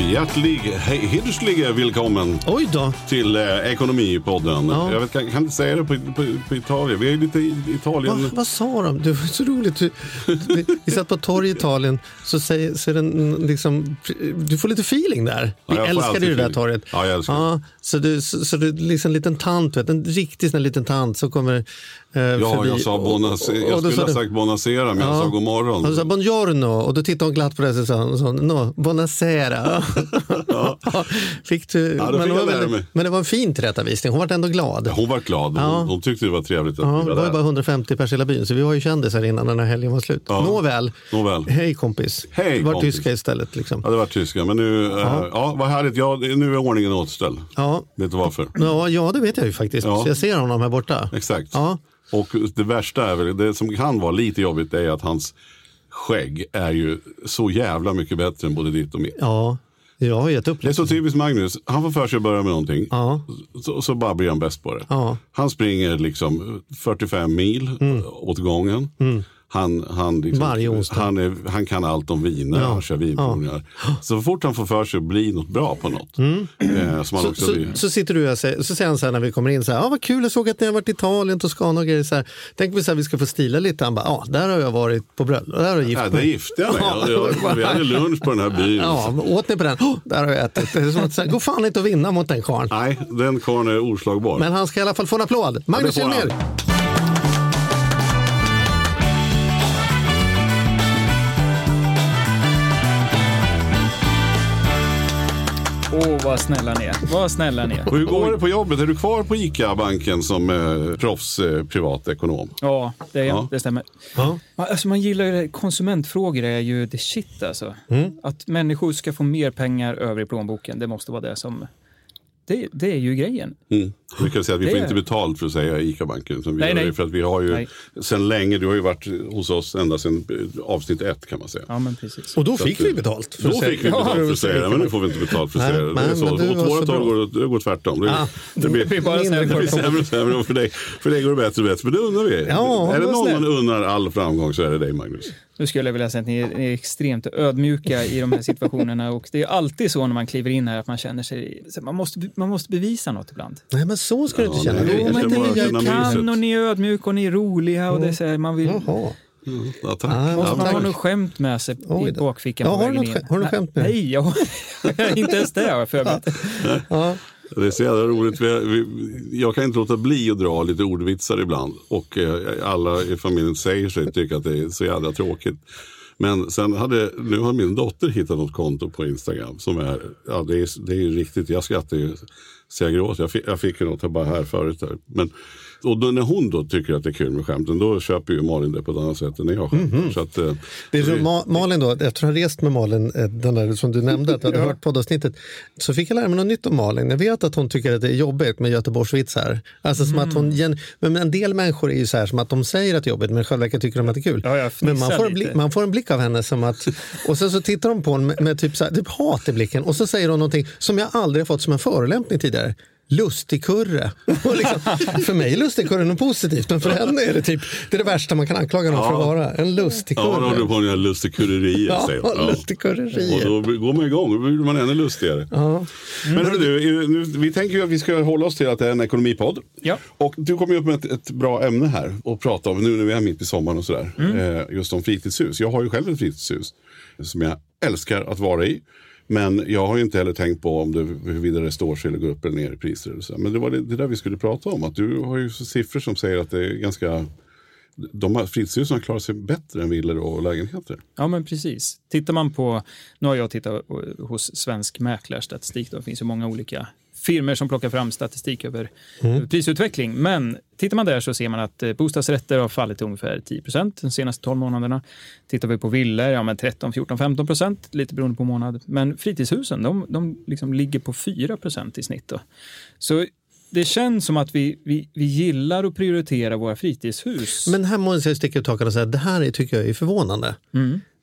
Och hjärtlig, hej, hedersliga välkommen Oj då. till eh, Ekonomipodden. Ja. Jag vet, kan, kan inte säga det på, på, på Italien. Vi är lite i Italien. Va, vad sa de? Det var så roligt. Du, vi, vi satt på torg i Italien så, säger, så är det en, liksom, du får lite feeling där. Vi Ja, älskar det där torget. Ja, jag älskar ja, så du, så, så du liksom en liten tant, vet, en riktig sån liten tant som kommer Ja, förbi. jag sa bonas, Och- och- jag och då skulle sa ha sagt bonacera men jag sa god morgon. Och du sa buongiorno och då tittade hon glatt på dig och sa, och sa no. Fick du, Ja, då men, fick var men det var en fin tillrättavisning. Hon var ändå glad. Hon var glad. Hon, Ja. hon tyckte det var trevligt att Ja, det var ju bara 150 pers i hela byn, så vi var ju kändisar innan den här helgen var slut. Ja. Nåväl. Nåväl. Hej kompis. Hej, det var kompis. tyska istället. Liksom. Ja, det var tyska. Men nu, eh, ja, vad härligt. Ja, nu är ordningen återställd. Ja. Vet du varför? Ja, ja, det vet jag ju faktiskt. Ja. Så jag ser honom här borta. Exakt. Ja. Och det värsta är väl, det som kan vara lite jobbigt är att hans skägg är ju så jävla mycket bättre än både ditt och mitt. Ja, jag har gett upp Det är så typiskt Magnus. Han får för sig att börja med någonting. Ja. Så, så bara blir han bäst på det. Ja. Han springer liksom 45 mil åt gången. Han, han, liksom, Varje onsdag. han, är, han kan allt om viner, Ja. han kör vinprovningar. Så fort han får för sig att bli något bra på något. Eh, som han Så, så, så sitter du och säger, så säger han så här när vi kommer in, så här, ah, vad kul, jag såg att ni har varit i Italien, Toscana och grejer. Så här, Tänk vi så här, vi ska få stila lite. Han bara, ja, där har jag varit på bröllop, där har jag gift Ja, mig. det gifte jag mig. Jag, vi hade lunch på den här byn. Ja, åt ni på den? Oh, där har jag ätit. Det är som att, så här, går fan inte att vinna mot den karln. Nej, den karln är oslagbar. Men han ska i alla fall få en applåd. Magnus det får Åh, vad snälla ni är. Vad snälla ni är. Och hur går det på jobbet? Är du kvar på ICA-banken som eh, proffs eh, privatekonom? Ja, det, är, Ja. det stämmer. Ja. Man- Alltså man gillar ju det. Konsumentfrågor är ju det shit alltså. Mm. Att människor ska få mer pengar över i plånboken, det måste vara det som... Det, det är ju grejen. Mm. Vi kan säga att vi får inte betalt för att säga ICA-banken. utan Vi Nej, gör nej. för att vi har ju Nej. sedan länge, du har ju varit hos oss ända sedan eh, avsnitt ett kan man säga. Ja, men precis. Och då fick vi betalt. för Då fick vi betalt för att säga det, men nu får vi inte betalt för att säga det. men- så. men du Åt vårat håll går det, går tvärtom. Det, Ah, det blir, det blir bara sämre. det blir sämre och sämre och för dig, för dig går det bättre och bättre. Men det undrar vi. Ja, är det någon man unnar all framgång så är det dig Magnus. Nu skulle jag vilja säga att ni är, ni är extremt ödmjuka i de här situationerna och det är alltid så när man kliver in här att man känner sig... Man måste, man måste bevisa något ibland. Nej, men så ska du inte känna. jag Jo, men det, jag känna kan och ni är ödmjuka och ni är roliga och det är så här, man vill... Jaha. Ja, tack. Ah, man tack. ha något skämt med sig Oj i bakfickan Ja, på har du vägen något in? har du något skämt med dig? Nej, jag, inte ens det har jag förberett. Ja. Det är så jävla roligt. Vi, vi, jag kan inte låta bli att dra lite ordvitsar ibland. Och eh, alla i familjen säger sig tycka att det är så jävla tråkigt. Men sen hade, nu har min dotter hittat något konto på Instagram som är, ja det är, det är ju riktigt, jag skrattar ju säga gråt. Jag fick, jag fick ju något bara här förut. Där. Men, och då, när hon då tycker att det är kul med skämten, då köper ju Malin det på ett annat sätt än jag skämtar. Så att, eh, Det är så Ma- Malin då, efter att ha rest med Malin, eh, den där som du nämnde, att du hade hört poddavsnittet, så fick jag lära mig något nytt om Malin. Jag vet att hon tycker att det är jobbigt med Göteborgsvitsar. Alltså som att hon, gen- men en del människor är ju så här som att de säger att det är jobbigt, men själva verkar tycker de att det är kul. Ja, men man får, blick, man får en blick av henne som att, och sen så tittar de på henne med, med typ, så här, typ hat i blicken och så säger hon någonting som jag aldrig har fått som en förolämpning tidigare. Lustigkurre. Liksom, för mig är lustigkurre något positivt, men för henne är det typ det, är det värsta man kan anklaga någon för att vara. En lustigkurre. Ja, då håller du på med lustigkurreriet. Ja, lustigkurreriet. Och då går man igång, då blir man ännu lustigare. Ja. Men hörru du, nu, vi tänker ju att vi ska hålla oss till att det är en ekonomipodd. Ja. Och du kommer ju upp med ett, ett bra ämne här att prata om nu när vi är mitt i sommaren och sådär. Eh, just om fritidshus. Jag har ju själv ett fritidshus som jag älskar att vara i. Men jag har ju inte heller tänkt på om det, huruvida det står sig eller går upp eller ner i priser. Eller så. Men det var det, det där vi skulle prata om. Att du har ju siffror som säger att det är ganska de här fritidshusen har klarat sig bättre än villor och lägenheter. Ja, men precis. Tittar man på, nu har jag tittat hos Svensk Mäklarstatistik, då, det finns ju många olika firmor som plockar fram statistik över, över prisutveckling. Men tittar man där så ser man att eh, bostadsrätter har fallit till ungefär 10 de senaste 12 månaderna. Tittar vi på villor, ja men 13, 14, 15 procent, lite beroende på månad. Men fritidshusen, de, de liksom ligger på 4% i snitt. Då. Så det känns som att vi, vi, vi gillar att prioritera våra fritidshus. Men här måste jag sticka ut hakan och säga att det här är, tycker jag är förvånande.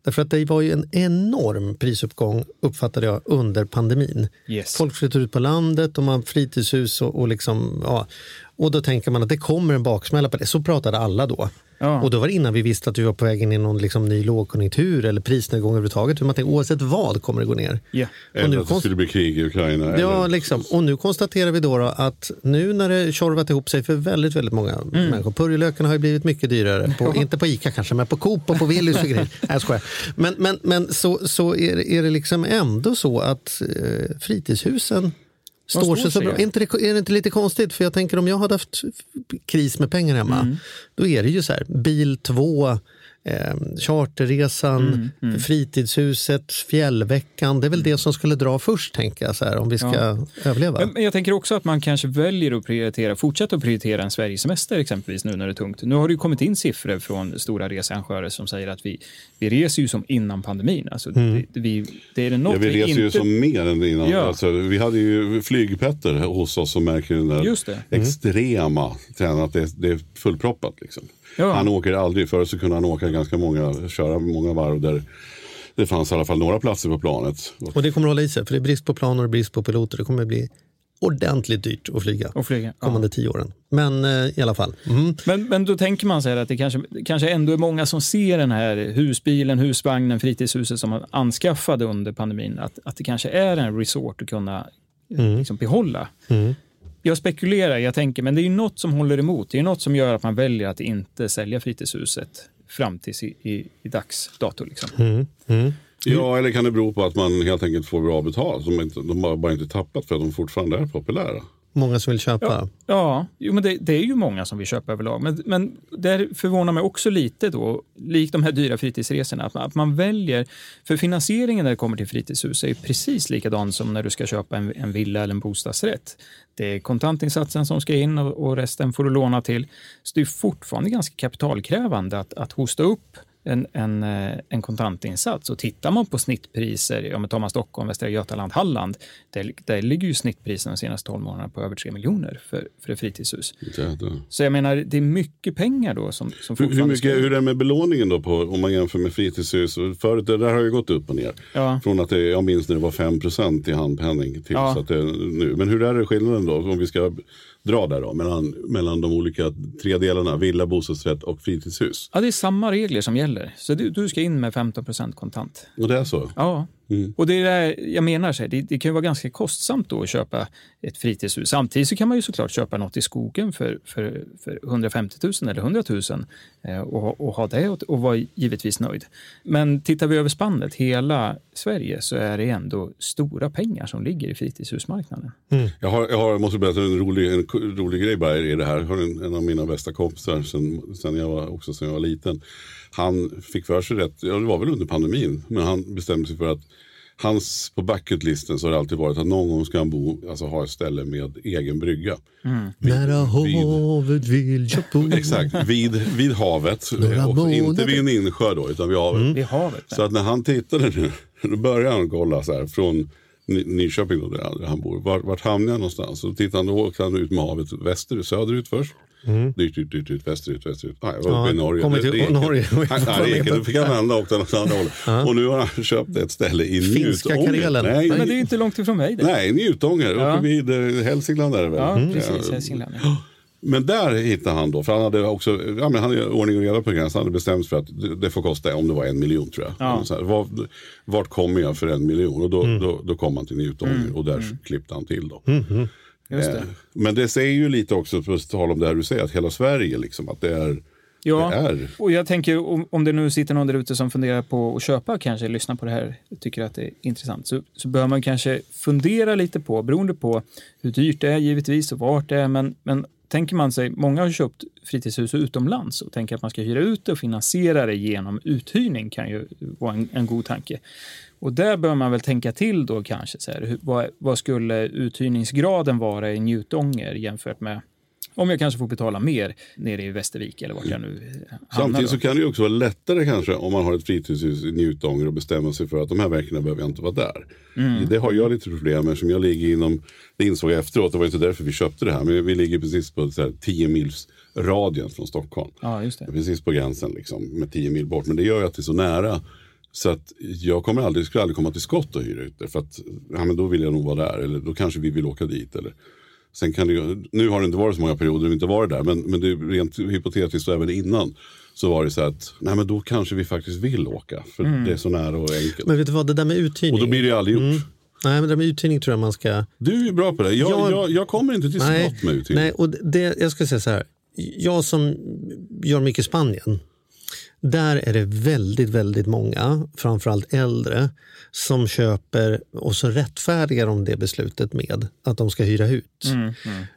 Därför att det var ju en enorm prisuppgång uppfattade jag under pandemin. Yes. Folk flyttar ut på landet och man har fritidshus och, och liksom, ja. Och då tänker man att det kommer en baksmälla på det. Så pratade alla då. Ja. Och då var det innan vi visste att vi var på väg in i någon liksom ny lågkonjunktur eller prisnedgång överhuvudtaget. För man tänkte, oavsett vad kommer det gå ner. Och Eller nu att det skulle bli krig i Ukraina. Ja, eller, liksom. Och nu konstaterar vi då, då att nu när det tjorvat ihop sig för väldigt, väldigt många Mm. människor. Purjolökarna har ju blivit mycket dyrare. På, inte på Ica kanske, men på Coop och på Willys och grejer. Nej, jag. Men, men, men så, så är, det- är det liksom ändå så att eh, fritidshusen står, står sig så bra. Är inte, det, är det inte lite konstigt? För jag tänker om jag hade haft kris med pengar hemma, Mm. då är det ju så här, bil 2, Eh, charterresan, Mm, fritidshuset, fjällveckan. Det är väl det som skulle dra först, tänker jag, så här, om vi ska överleva. Men- jag tänker också att man kanske väljer att prioritera, fortsätta att prioritera en Sverigesemester exempelvis nu när det är tungt. Nu har det ju kommit in siffror från stora researrangörer som säger att vi, vi reser ju som innan pandemin. Alltså, det, vi, det är det något Ja, vi reser inte... ju som mer än innan. Ja. Alltså, vi hade ju flygpetter hos oss som märker den där Just det. Mm. extrema trenden att det, det är fullproppat. Liksom. Ja. Han åker aldrig, förr så kunde han åka ganska många, köra många varv där det fanns i alla fall några platser på planet. Och det kommer att hålla i sig, för det är brist på planer och brist på piloter. Det kommer att bli ordentligt dyrt att flyga Och flyga. Ja. kommande tio åren. Men eh, i alla fall. Mm. Men, men då tänker man sig att det kanske, kanske ändå är många som ser den här husbilen, husvagnen, fritidshuset som man anskaffade under pandemin. Att, att det kanske är en resort att kunna Mm. liksom, behålla. Jag spekulerar, jag tänker, men det är ju något som håller emot. Det är något som gör att man väljer att inte sälja fritidshuset fram till i, i, i dags dato. Liksom. Mm. Ja, eller kan det bero på att man helt enkelt får bra betalt? De, inte, de har bara inte tappat för att de fortfarande är populära. Många som vill köpa. Ja, jo, men det, det är ju många som vill köpa överlag. Men, men det förvånar mig också lite då, likt de här dyra fritidsresorna, att man, att man väljer, för finansieringen när det kommer till fritidshus är ju precis likadan som när du ska köpa en, en villa eller en bostadsrätt. Det är kontantinsatsen som ska in och, och resten får du låna till. Så det är fortfarande ganska kapitalkrävande att, att hosta upp en, en, eh, en kontantinsats. Och tittar man på snittpriser, ja men tar man Stockholm, Västra Götaland, Halland, där, där ligger ju snittpriserna de senaste 12 månaderna på över 3 miljoner för, för ett fritidshus. Så jag menar, det är mycket pengar då som, som Hur, hur, mycket, hur är det med belåningen då på, om man jämför med fritidshus? Förut, det där har ju gått upp och ner. Ja. Från att det, jag minns när det var 5% i handpenning till Ja. så att det, nu. Men hur är det skillnaden då? Om vi ska dra där då mellan, mellan de olika tre delarna, villa, bostadsrätt och fritidshus. Ja, det är samma regler som gäller. Så du, du ska in med 15% kontant. Och det är så? Ja, och det är det jag menar, så här, det, det kan ju vara ganska kostsamt då att köpa ett fritidshus. Samtidigt så kan man ju såklart köpa något i skogen för, för, för 150 000 eller 100 000 eh, och, och ha det och, och vara givetvis nöjd. Men tittar vi över spannet, hela Sverige, så är det ändå stora pengar som ligger i fritidshusmarknaden. Jag, har, jag har, måste berätta en rolig, en rolig grej bara i det här. Jag har en, en av mina bästa kompisar sen, sen, jag var, också sen jag var liten. Han fick för sig rätt, ja det var väl under pandemin, men han bestämde sig för att hans, på bucketlisten så har det alltid varit att någon gång ska han bo, alltså ha ett ställe med egen brygga. Vid- Nära havet vill jag bo. Exakt, vid, vid havet. Och inte vid en insjö då, utan vid havet. Vid havet. Så att när han tittade nu, då började han kolla så här från Ny- Nyköping då, där han bor. Vart, vart hamnar jag någonstans? Så tittade han, då åkte han ut med havet västerut, söderut först. Dyrt, dyrt, dyrt, dyrt, västerut, västerut. Ah, jag var Ja, uppe i Norge. kommer till Norge. Nej. Då fick han vända och åkte åt andra hållet. Och nu har han köpt ett ställe i Finska Njutånger. Karelen. Nej, Men det är ju inte långt ifrån mig det. nej, Njutånger. Ja. Uppe vid eh, Hälsingland är det väl? Ja, precis. Hälsingland. Ja. Men där hittade han då, för han hade också, ja men han hade ordning och reda på gränsen, han hade bestämt för att det, får kosta, om det var en miljon tror jag. Ja. Så här, var, vart kommer jag för en miljon? Och då, då, då kom han till Njutånger och där klippte han till då. Just det. Eh, Men det säger ju lite också, på tal om det här du säger, att hela Sverige liksom, att det är, Ja, och jag tänker om, om det nu sitter någon där ute som funderar på att köpa, kanske lyssna på det här, tycker att det är intressant, så, så bör man kanske fundera lite på, beroende på hur dyrt det är givetvis och vart det är, men, men tänker man sig, många har köpt fritidshus utomlands och tänker att man ska hyra ut det och finansiera det genom uthyrning kan ju vara en, en god tanke. Och där bör man väl tänka till då kanske, så här, vad, vad skulle uthyrningsgraden vara i Njutånger jämfört med om jag kanske får betala mer nere i Västervik eller vart jag nu hamnar. Samtidigt då. så kan det ju också vara lättare kanske om man har ett fritidshus i Njutånger och bestämma sig för att de här veckorna behöver jag inte vara där. Mm. Det har jag lite problem med som jag ligger inom, det insåg jag efteråt, det var inte därför vi köpte det här, men vi ligger precis på så här 10 mils radien från Stockholm. Ja, just det. Precis på gränsen liksom, med 10 mil bort. Men det gör ju att det är så nära. Så att jag kommer aldrig, skulle aldrig komma till skott och hyra ut det. För att ja, men då vill jag nog vara där. Eller då kanske vi vill åka dit. Eller. Sen kan det, nu har det inte varit så många perioder vi inte varit där. Men, men det är rent hypotetiskt och även innan. Så var det så att nej, men då kanske vi faktiskt vill åka. För det är så nära och enkelt. Men vet du vad, det där med uthyrning. och då blir det ju aldrig gjort. Nej, men det där med uthyrning tror jag man ska... Du är ju bra på det. Jag, Jag- jag, jag kommer inte till skott med uthyrning. nej och det, jag ska säga så här. Jag som gör mycket Spanien. Där är det väldigt, väldigt många, framförallt äldre, som köper och så rättfärdigar de det beslutet med att de ska hyra ut.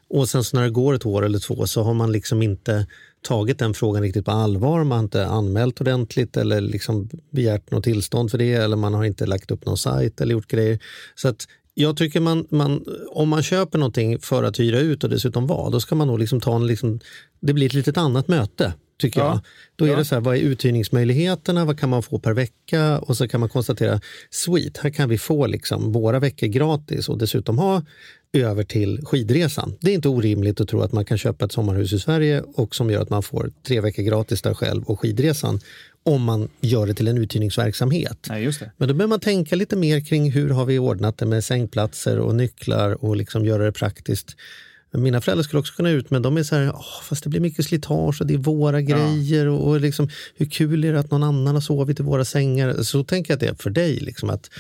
Och sen så när det går ett år eller två så har man liksom inte tagit den frågan riktigt på allvar. Man har inte anmält ordentligt eller liksom begärt något tillstånd för det eller man har inte lagt upp någon sajt eller gjort grejer. Så att jag tycker man, man, om man köper någonting för att hyra ut och dessutom vara, då ska man nog liksom ta en, liksom, det blir ett litet annat möte tycker Ja. jag. Då är Ja. det så här, vad är uthyrningsmöjligheterna, vad kan man få per vecka och så kan man konstatera, sweet, här kan vi få liksom våra veckor gratis och dessutom ha över till skidresan. Det är inte orimligt att tro att man kan köpa ett sommarhus i Sverige och som gör att man får tre veckor gratis där själv och skidresan om man gör det till en uthyrningsverksamhet. Nej. Men då behöver man tänka lite mer kring hur har vi ordnat det med sängplatser och nycklar och liksom göra det praktiskt. Mina föräldrar skulle också kunna ut men de är så här, "Åh, fast det blir mycket slitage och det är våra grejer och, och liksom, hur kul är det att någon annan har sovit i våra sängar? Så tänker jag att det är för dig. Liksom, att,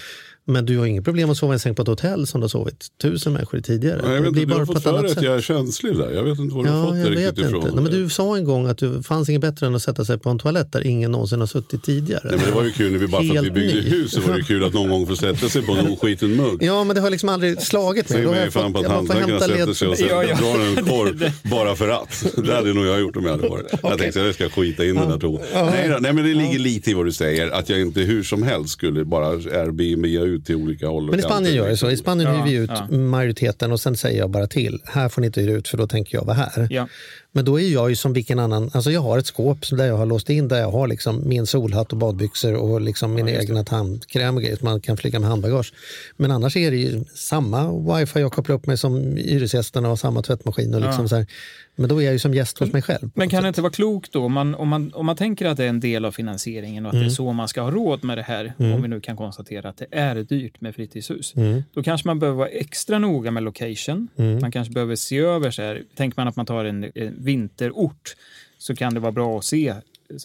men du har inget problem att sova i en säng på ett hotell som du har sovit tusen människor i tidigare. Ja, jag Det vet blir inte, du har fått för dig att jag är känslig där. Jag vet inte var du har Ja, fått jag det vet riktigt inte. ifrån. Nej, men du sa en gång att det fanns inget bättre än att sätta sig på en toalett där ingen någonsin har suttit tidigare. Nej, men det var ju kul när vi bara för att vi byggde ny. hus så var det kul att någon gång få sätta sig på en oskiten mugg. Ja, men det har liksom aldrig slagit mig. Säg har mig fan på fått- att hantverkarna sätter sig och sätter, Ja, ja. drar en korv bara för att. Det hade nog jag gjort om jag hade varit. Jag tänkte att jag ska skita in den här toan. Nej, men det ligger lite i vad du säger. Att jag inte hur som helst skulle bara Airbnb ut till olika håll och Men i kanter. Spanien gör det så. I Spanien Ja, hyr vi ut ja. majoriteten och sen säger jag bara till. Här får ni inte hyra ut för då tänker jag vara här. Ja. Men då är jag ju som vilken annan, alltså jag har ett skåp där jag har låst in där jag har liksom min solhatt och badbyxor och liksom min egna tandkräm och grejer man kan flyga med handbagage. Men annars är det ju samma wifi jag kopplar upp mig som hyresgästerna och samma tvättmaskin. Och liksom så här. Men då är jag ju som gäst hos mig själv. Men kan det inte vara klokt då, om man, om, man, om man tänker att det är en del av finansieringen och att Mm. det är så man ska ha råd med det här, om vi nu kan konstatera att det är dyrt med fritidshus, Mm. då kanske man behöver vara extra noga med location. Man kanske behöver se över, så här, tänker man att man tar en, en vinterort, så kan det vara bra att se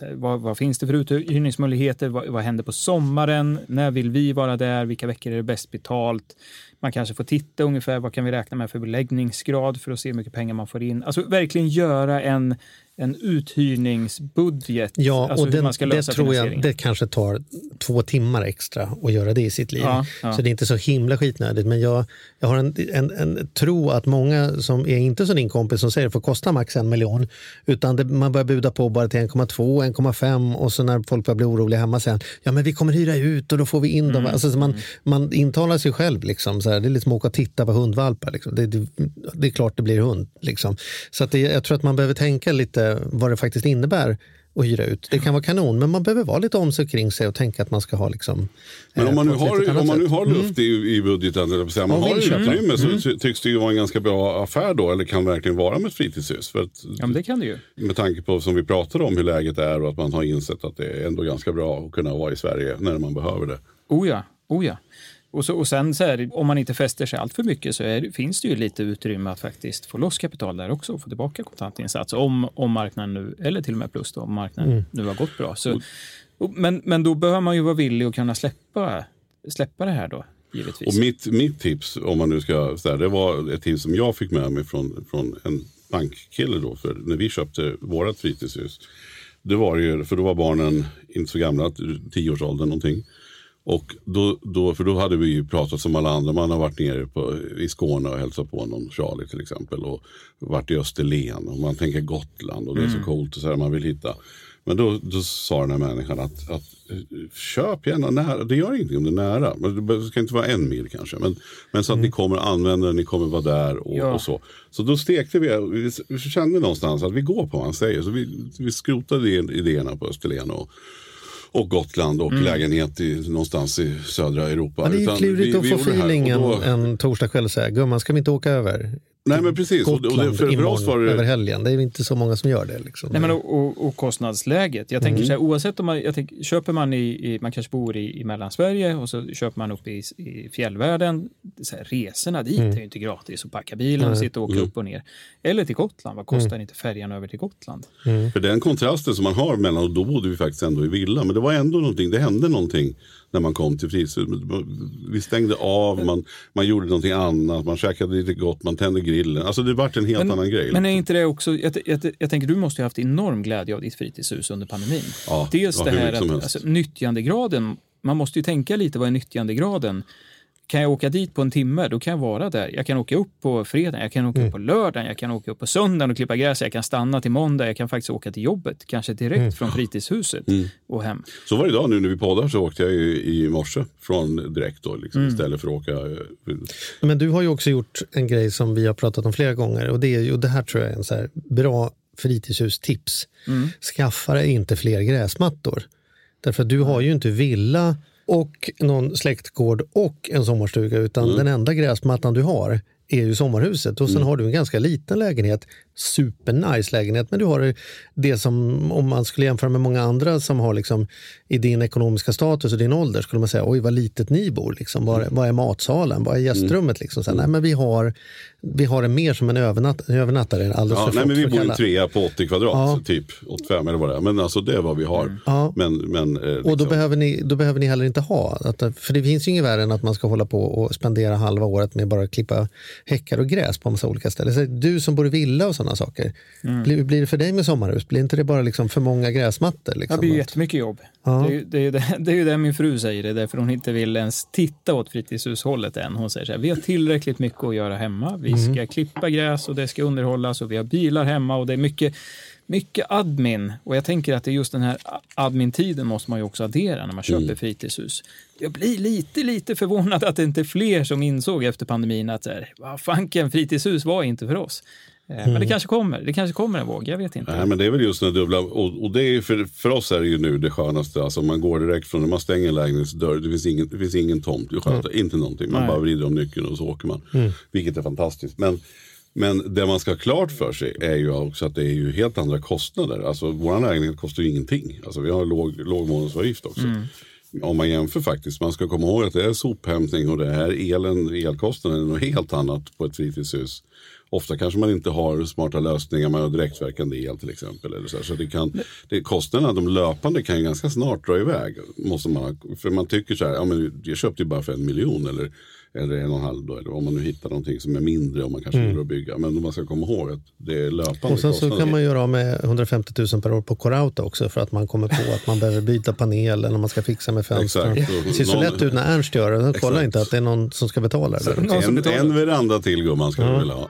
här, vad, vad finns det för uthyrningsmöjligheter? Vad, vad händer på sommaren? När vill vi vara där? Vilka veckor är det bäst betalt? Man kanske får titta ungefär vad kan vi räkna med för beläggningsgrad för att se hur mycket pengar man får in. Alltså verkligen göra en, en uthyrningsbudget. Ja, alltså och den, man ska det lösa tror jag det kanske tar två timmar extra att göra det i sitt liv. Ja, ja. Så det är inte så himla skitnödigt. Men jag, jag har en, en, en tro att många som är inte som din kompis som säger det får kosta max en miljon. Utan det, man börjar buda på bara till 1,2, 1,5 och så när folk börjar bli oroliga hemma sen ja men vi kommer hyra ut och då får vi in dem. Alltså, så man, man intalar sig själv. Liksom, så här, det är lite som att åka och titta på hundvalpar. Liksom. Det, det, det är klart det blir hund. Liksom. Så att det, jag tror att man behöver tänka lite vad det faktiskt innebär att hyra ut. Det kan vara kanon, men man behöver vara lite om sig kring sig och tänka att man ska ha liksom, Men om eh, man nu ett litet har, om man nu har luft i, i budgeten, eller säger man Om har vill köpa. utrymme så ty- tycks det ju vara en ganska bra affär då, eller kan verkligen vara med ett fritidshus. För att, Ja, men det kan det ju. Med tanke på som vi pratade om hur läget är och att man har insett att det är ändå ganska bra att kunna vara i Sverige när man behöver det. Oh ja, oh ja. Och, så, och sen så här, om man inte fäster sig allt för mycket så är, finns det ju lite utrymme att faktiskt få loss kapital där också och få tillbaka kontantinsats om, om marknaden nu, eller till och med plus då, om marknaden Mm. nu har gått bra. Så, och, men, men då behöver man ju vara villig att kunna släppa, släppa det här då, givetvis. Och mitt, mitt tips, om man nu ska, så här, det var ett tips som jag fick med mig från, från en bankkille då, för när vi köpte vårat fritidshus. Det var ju, för då var barnen inte så gamla, tioårsåldern någonting. Och då, då, för då hade vi ju pratat som alla andra. Man har varit nere på, i Skåne och hälsat på någon, Charlie till exempel. Och varit i Österlen och man tänker Gotland och det är så coolt och så här man vill hitta. Men då, då sa den här människan att, att köp gärna nära. Det gör ingenting om det är nära. Men det ska inte vara en mil kanske. Men, men så att ni kommer använda det, ni kommer vara där och, Ja. och så. Så då stekte vi, vi, kände någonstans att vi går på vad han säger. Så vi, vi skrotade idé- idéerna på Österlen och, och Gotland och lägenhet i, någonstans i södra Europa. Ja, det är klurigt att få feeling en, då- en torsdagkväll och säga gumman ska vi inte åka över Nej men precis. Och, och det, Gotland för, för oss var imorgon, över det... helgen? Det är inte så många som gör det. Liksom. Nej, men och, och, och kostnadsläget. Jag tänker så här, oavsett om man, jag tänker, köper man i, i, man kanske bor i, i Mellansverige och så köper man upp i, i fjällvärlden. Så här, resorna dit är ju inte gratis att packa bilen och sitta och åka upp och ner. Eller till Gotland, vad kostar inte färjan över till Gotland? För den kontrasten som man har mellan, och då bodde vi faktiskt ändå i villa, men det var ändå någonting, det hände någonting när man kom till Frishus. Vi stängde av, man, man gjorde någonting annat, man käkade lite gott, man tände grillen. Alltså det vart en helt annan grej. Men är inte det också, jag, jag, jag tänker du måste ju ha haft enorm glädje av ditt fritidshus under pandemin. Ja, Dels ja, det här att alltså, nyttjandegraden, man måste ju tänka lite vad är nyttjandegraden? Kan jag åka dit på en timme, då kan jag vara där. Jag kan åka upp på fredag, jag kan åka Mm. upp på lördagen, jag kan åka upp på söndagen och klippa gräs, jag kan stanna till måndag, jag kan faktiskt åka till jobbet, kanske direkt Mm. från fritidshuset och hem. Så var det idag nu när vi poddar så åkte jag ju i morse från direkt då, liksom, Mm. istället för att åka. eh, Men du har ju också gjort en grej som vi har pratat om flera gånger och det, är ju, och det här tror jag är en så här bra fritidshustips. Skaffa dig inte fler gräsmattor. Därför att du har ju inte villa och någon släktgård och en sommarstuga utan den enda gräsmattan du har är ju sommarhuset och sen har du en ganska liten lägenhet, supernice lägenhet men du har det som om man skulle jämföra med många andra som har liksom i din ekonomiska status och din ålder skulle man säga oj vad litet ni bor, liksom. vad, vad är matsalen, vad är gästrummet? Liksom. Så, här, nej, men vi har, vi har det mer som en övernatt, övernattare, alldeles Ja, för nej, men vi att bor i trea på 80 kvadrat, Ja. typ 85 eller vad det är. Men alltså det är vad vi har. Ja. Men, men, eh, Och då liksom- behöver, ni, då behöver ni heller inte ha, att, för det finns ju inget värre än att man ska hålla på och spendera halva året med bara klippa häckar och gräs på en massa olika ställen. Så du som bor i villa och sådana saker, blir, blir det för dig med sommarhus? Blir inte det bara liksom för många gräsmattor? Liksom? Det blir ju Att- jättemycket jobb. Ja. Det, är, ju- det, är det, det är ju det min fru säger, det är därför hon inte vill ens titta åt fritidshushållet än. Hon säger så här, vi har tillräckligt mycket att göra hemma. Vi Mm. ska klippa gräs och det ska underhållas och vi har bilar hemma och det är mycket, mycket admin. Och jag tänker att det är just den här admin-tiden måste man ju också addera när man köper Mm. fritidshus. Jag blir lite, lite förvånad att det inte är fler som insåg efter pandemin att så här, vad fanken, fritidshus var inte för oss. Eh, Men Mm. det kanske kommer, det kanske kommer en våg, jag vet inte. Nej, men det är väl just den dubbla. Och, och det är för, för oss är det ju nu det skönaste. Alltså man går direkt från när man stänger en lägenhetsdörr. Det finns ingen, det finns ingen tomt. Det sköter inte någonting. Man Nej. bara vrider om nyckeln och så åker man. Vilket är fantastiskt. Men, men det man ska ha klart för sig är ju också att det är ju helt andra kostnader. Alltså vår lägenhet kostar ju ingenting. Alltså vi har låg, låg månadsavgift också. Om man jämför faktiskt. Man ska komma ihåg att det är sophämtning och det här elen, elkostnaden är något helt annat på ett fritidshus. Ofta kanske man inte har smarta lösningar, man har direktverkande el till exempel. Eller så här. så det kan, det, kostnaderna, de löpande kan ju ganska snart dra iväg. Måste man, för man tycker så här, ja, men jag köpte ju bara för en miljon eller, eller en och en halv då, eller om man nu hittar någonting som är mindre om man kanske vill att bygga. Men man ska komma ihåg att det är löpande Mm. Och sen så kostnader. kan man göra av med 150 000 per år på Corauta också för att man kommer på att man behöver byta panel eller man ska fixa med fönstren. Exakt. Det ser så Någon- lätt ut när Ernst gör det. Kolla Exakt. inte att det är någon som ska betala det. Någon som en, en veranda till gumman ska du vilja ha.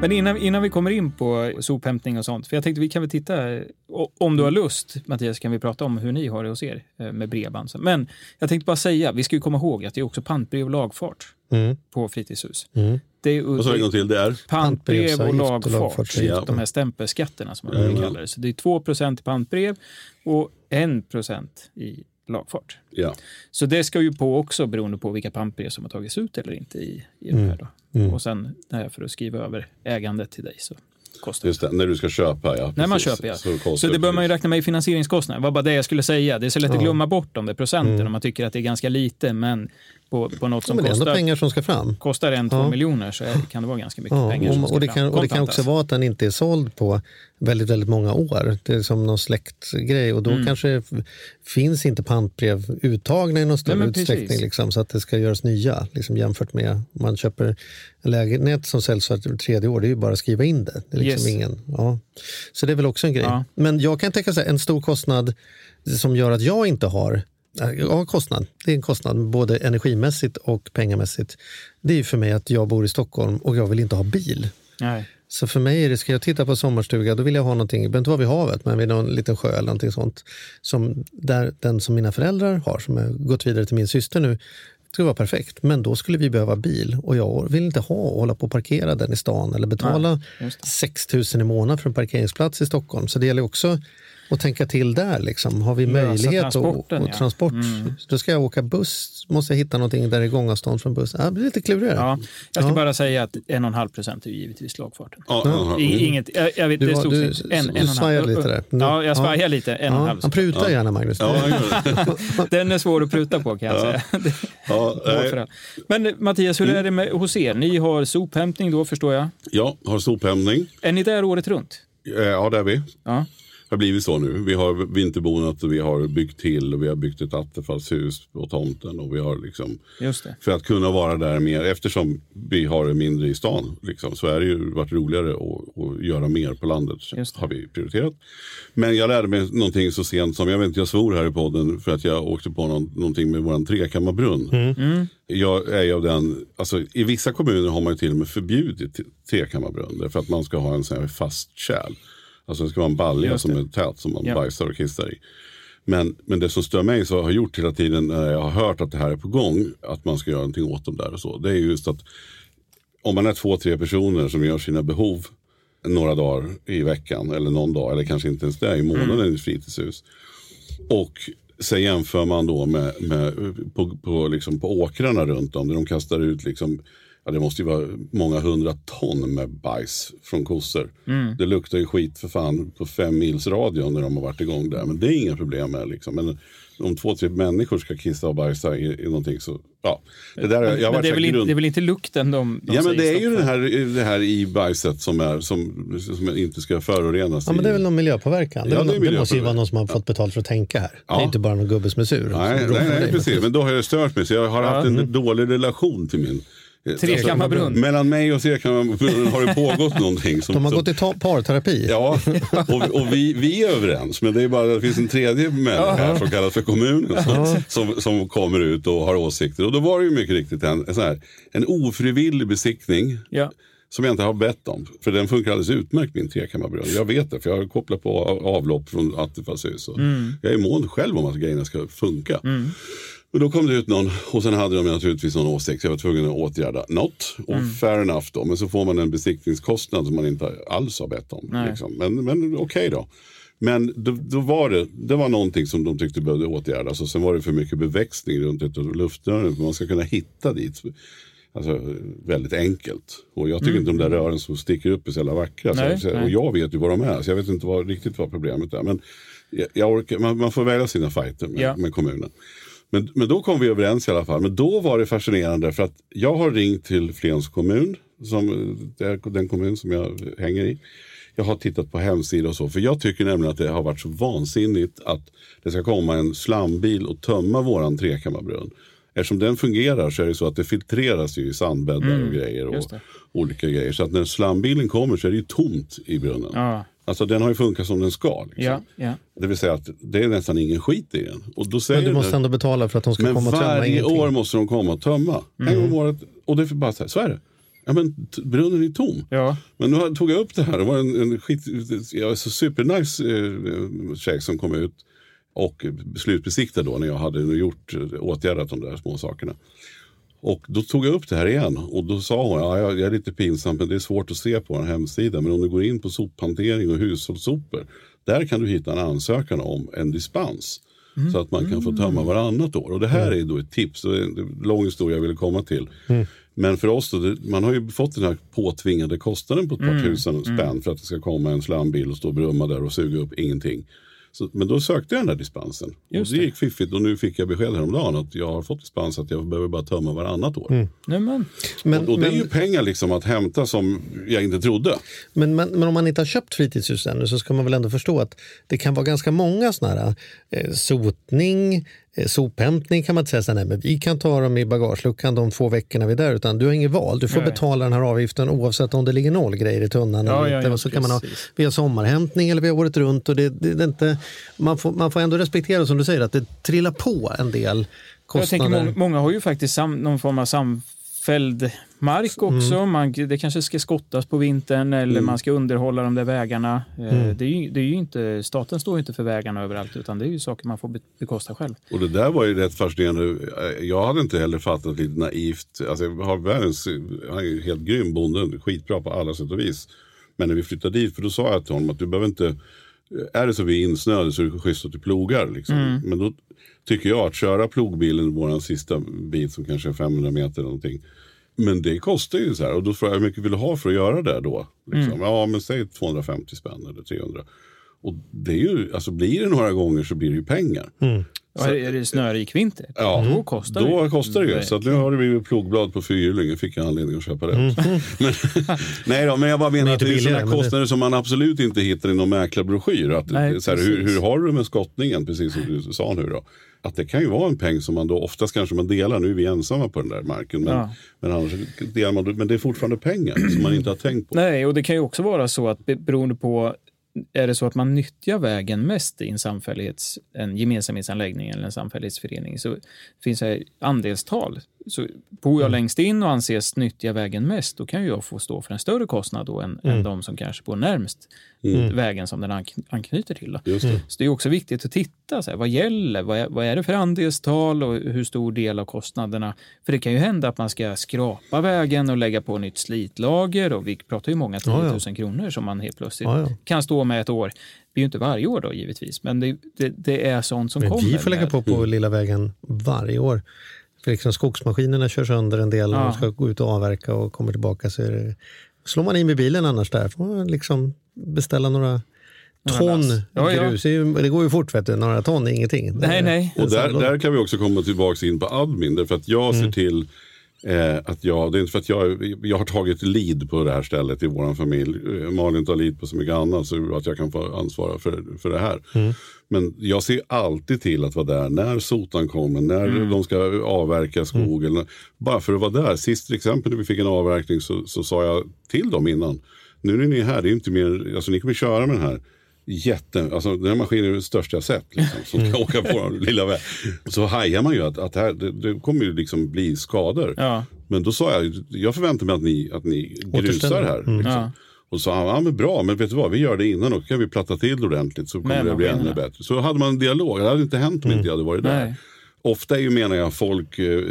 Men innan, innan vi kommer in på sophämtning och sånt, för jag tänkte vi kan väl titta, om du har lust Mattias, kan vi prata om hur ni har det hos er eh, med bredband. Men jag tänkte bara säga, vi ska ju komma ihåg att det är också pantbrev och lagfart Mm. på fritidshus. Mm. Det är, sa du en gång till? Det är? Pantbrev och Pantbrevsavgift och lagfart. Ja. de här stämpelskatterna som man Mm. kalla det. Så det är 2 i pantbrev och 1 i lagfart. Ja. Så det ska ju på också beroende på vilka pantbrev som har tagits ut eller inte i, i de här. Då. Mm. Och sen för att skriva över ägandet till dig så kostar. Just det, när du ska köpa ja. När man köper ja. Så, Så, det bör man ju räkna med i finansieringskostnader. Det var bara det jag skulle säga. Det är så lätt att Ja. glömma bort de där procenten om man tycker att det är ganska lite. Men på, på något Ja, som men är ändå kostar, pengar som ska fram. kostar en, två Ja. miljoner så är, kan det vara ganska mycket Ja, pengar som och, ska och, det fram. kan, och det kan också vara att den inte är såld på väldigt, väldigt många år. Det är som någon släktgrej och då Mm. kanske finns inte pantbrev uttagna i någon större men utsträckning liksom, så att det ska göras nya liksom, jämfört med om man köper en lägenhet som säljs var tredje år. Det är ju bara att skriva in det. det är liksom Yes. ingen, ja. Så det är väl också en grej. Ja. Men jag kan tänka här, en stor kostnad som gör att jag inte har Ja, kostnad. Det är en kostnad både energimässigt och pengamässigt. Det är ju för mig att jag bor i Stockholm och jag vill inte ha bil. Nej. Så för mig är det, ska jag titta på sommarstuga, då vill jag ha någonting, det behöver inte vara vid havet, men vid någon liten sjö eller någonting sånt. Som där, den som mina föräldrar har, som har gått vidare till min syster nu, skulle vara perfekt. Men då skulle vi behöva bil och jag vill inte ha och hålla på och parkera den i stan eller betala det. 6 000 i månaden för en parkeringsplats i Stockholm. Så det gäller också att tänka till där. Liksom. Har vi Lösa möjlighet och, transporten, och ja. transport, Mm. då ska jag åka buss. Måste jag hitta någonting där det är gångavstånd från buss. Ja, det blir lite klurigare. Ja, jag ska Ja. bara säga att 1,5 procent är givetvis lagfarten. Ja, ja, ja. I, inget, jag, jag vet, Du det var- stod du- en, du en och en halv. svajade lite där. Ja, jag Ja. svajar lite. En och en Ja, halv. han prutar gärna Magnus. Ja. Den är svår att pruta på kan jag säga. Ja. Men Mattias, hur är det med, hos er? Ni har sophämtning då förstår jag. ja, har sophämtning. Är ni där året runt? Eh, Ja, det är vi. Ja. Det har blivit så nu. Vi har vinterbonat och vi har byggt till och vi har byggt ett attefallshus på tomten. Och vi har liksom, Just det. för att kunna vara där mer, eftersom vi har det mindre i stan, liksom, så är det ju varit roligare att, att göra mer på landet. Har vi prioriterat. Men jag lärde mig någonting så sent som, jag vet inte, jag svor här i podden för att jag åkte på någon, någonting med våran trekammarbrunn. Mm. Jag är av den, alltså, I vissa kommuner har man ju till och med förbjudit trekammarbrunn. Därför att man ska ha en sån här fast kärl. Alltså det ska vara en balja som är tät som man Ja. bajsar och kissar i. Men, men det som stör mig så har gjort hela tiden när jag har hört att det här är på gång. Att man ska göra någonting åt dem där och så. Det är just att om man är två, tre personer som gör sina behov några dagar i veckan eller någon dag eller kanske inte ens det i månaden Mm. i ett fritidshus. Och sen jämför man då med, med på, på, liksom på åkrarna runt om där de kastar ut liksom Ja, det måste ju vara många hundra ton med bajs från kossor. Mm. Det luktar ju skit för fan på fem mils radio när de har varit igång där. Men det är inga problem med. Liksom. Men om två, tre människor ska kissa och bajsa i, i någonting så... Ja, det där, Men, jag men det, är väl inte, grund... det är väl inte lukten de, de Ja men det är ju det här, det här i bajset som, är, som, som inte ska förorenas. Ja, men det är i- väl någon miljöpåverkan. Det, är Ja, det är någon, det måste ju vara någon som har fått betalt för att tänka här. Det Ja. är inte bara någon gubbe som är sur. Nej, nej, nej precis. Men då har jag stört mig. Så jag har haft Mm. en dålig relation till min... Trekammarbrunn. mellan mig och Trekammarbrunn har det pågått någonting. Som, De har som, gått i parterapi. Ja, och, och vi, vi är överens. Men det är bara det finns en tredje människa här som kallas för kommunen som, som, som kommer ut och har åsikter. Och då var det ju mycket riktigt en, en, sån här, en ofrivillig besiktning. Ja. som jag inte har bett om. För den funkar alldeles utmärkt min trekammarbrunn. Jag vet det för jag har kopplat på av- avlopp från Attefalls hus. och Mm. Jag är mån själv om att grejerna ska funka. Mm. Och då kom det ut någon och sen hade de naturligtvis någon åsikt. Jag var tvungen att åtgärda något. Och Mm. fair enough då. Men så får man en besiktningskostnad som man inte alls har bett om. Liksom. Men, men okej då. Men då, då var det, det var någonting som de tyckte behövde åtgärdas. Och sen var det för mycket beväxning runt luftrören. för Man ska kunna hitta dit. Alltså väldigt enkelt. Och jag tycker Mm. inte de där rören som sticker upp är så jävla vackra. Nej, så, nej. och jag vet ju vad de är. Så jag vet inte vad, riktigt vad problemet är. Men jag, jag orkar, man, man får välja sina fighter med, Ja. med kommunen. Men, men då kom vi överens i alla fall. Men då var det fascinerande för att jag har ringt till Flens kommun, som, den kommun som jag hänger i. Jag har tittat på hemsida och så, för jag tycker nämligen att det har varit så vansinnigt att det ska komma en slambil och tömma våran trekammarbrunn. Eftersom den fungerar så är det så att det filtreras ju i sandbäddar Mm, och grejer och. Olika grejer. Så att när slambilen kommer så är det ju tomt i brunnen. Ja. Alltså den har ju funkat som den ska. Liksom. Ja, ja. Det vill säga att det är nästan ingen skit i den. Och då säger Men du måste den- ändå betala för att de ska men komma och tömma varje ingenting. år måste de komma och tömma. En gång om året. Och det är bara så här, så är det. Ja, men brunnen är tom. Ja. Men nu tog jag upp det här. Det var en, en skit, jag var så supernice eh, tjej som kom ut och slutbesiktade då när jag hade nu gjort, eh, åtgärdat de där små sakerna. Och då tog jag upp det här igen och då sa hon, ja, jag, är lite pinsam men det är svårt att se på en hemsida. Men om du går in på sophantering och hushållssopor, där kan du hitta en ansökan om en dispens. Så att man kan få tömma varannat år. Och det här är då ett tips, det är en lång historia jag ville komma till. Men för oss då, man har ju fått den här påtvingade kostnaden på ett par Mm. tusen spänn för att det ska komma en slambil och stå och brumma där och suga upp ingenting. Så, men då sökte jag den där dispensen. Just och det gick fiffigt och nu fick jag besked häromdagen att jag har fått dispens att jag behöver bara tömma varannat år. Nej, men. Men, och, och det är men- ju pengar liksom att hämta som jag inte trodde. Men, men, men om man inte har köpt fritidshus ännu så ska man väl ändå förstå att det kan vara ganska många sådana här eh, sotning, sophämtning kan man inte säga så här, nej men vi kan ta dem i bagageluckan de två veckorna vi är där utan du har inget val. Du får Nej. betala den här avgiften oavsett om det ligger noll grejer i tunnan Ja, eller ja, inte. ja, Och så kan man ha precis. via sommarhämtning eller via året runt och det, det, det är inte, man, får, man får ändå respektera som du säger att det trillar på en del Jag tänker kostnader. många, många har ju faktiskt sam, någon form av samfälld mark också. Mm. Man, det kanske ska skottas på vintern eller man ska underhålla de där vägarna. Eh, Mm. Det är ju, det är inte, staten står ju inte för vägarna överallt utan det är ju saker man får be- bekosta själv. Och det där var ju rätt fascinerande. Jag hade inte heller fattat lite naivt. Alltså jag har världens, han är helt grym bonde, skitbra på alla sätt och vis. Men när vi flyttade dit, för då sa jag till honom att du behöver inte, är det så vi är insnöade så är det schysst att du plogar. Liksom. Mm. Men då tycker jag att köra plogbilen, vår sista bit som kanske är 500 meter eller någonting. Men det kostar ju så här. Och då frågar jag hur mycket vill du ha för att göra det då? Liksom. Mm. Ja, men säg 250 spänn eller 300. Och det är ju, alltså blir det några gånger så blir det ju pengar. Och är, är det snörik vinter, Ja, då kostar då det. kostar det ju. Så att nu har det blivit plogblad på fyrhjuling. fick jag anledning att köpa det. Mm. Men, nej då, men jag bara menar Det är att det är sådana men det- kostnader som man absolut inte hittar i någon mäklarbroschyr. Att, Nej, så här, hur, hur har du med skottningen, precis som du sa nu då? Att det kan ju vara en peng som man då oftast kanske man delar. Nu är vi ensamma på den där marken. Men, Ja. men, annars delar man, men det är fortfarande pengar som man inte har tänkt på. Nej, och det kan ju också vara så att be- beroende på är det så att man nyttjar vägen mest i en samfällighets, en gemensamhetsanläggning eller en samfällighetsförening så finns det andelstal. Så bor jag längst in och anses nyttja vägen mest, då kan ju jag få stå för en större kostnad då än, än de som kanske bor närmst vägen som den ank- anknyter till. Det. Så det är också viktigt att titta, så här, vad gäller? Vad är, vad är det för andelstal och hur stor del av kostnaderna? För det kan ju hända att man ska skrapa vägen och lägga på nytt slitlager och vi pratar ju många 10 Ja, 000 ja. kronor som man helt plötsligt Ja, ja. kan stå med ett år. Det är ju inte varje år då givetvis, men det, det, det är sånt som Men kommer. vi får lägga på på lilla vägen varje år. För liksom skogsmaskinerna kör sönder en del och Ja. de ska gå ut och avverka och kommer tillbaka så är det, slår man in med bilen annars där får man liksom beställa några ton. Ja, ja. grus. Det är ju- Det går ju fort, vet du. några ton är ingenting. Nej, nej. Och där, Så- där kan vi också komma tillbaka in på admin. Därför att jag Mm. ser till eh, att jag, det är inte för att jag, jag har tagit lead på det här stället i vår familj. Eh, Malin tar lead på så mycket annat så att jag kan få ansvara för, för det här. Mm. Men jag ser alltid till att vara där när sotan kommer, när de ska avverka skog. Eller, bara för att vara där. Sist till exempel när vi fick en avverkning så, så sa jag till dem innan. Nu när ni är här, det är inte mer, alltså ni kommer köra med den här jätte, alltså den här maskinen är det största jag sett. Liksom, som ska åka på den lilla vägen. Så hajar man ju att, att här, det, det kommer ju liksom bli skador. Ja. Men då sa jag, jag förväntar mig att ni, att ni grusar här. Mm. Liksom. Ja. Och så sa han, ja men bra, men vet du vad, vi gör det innan och kan vi platta till ordentligt så kommer Med det bli ännu bättre. Så hade man en dialog, det hade inte hänt om inte jag hade varit där. Nej. Ofta är ju menar jag folk eh,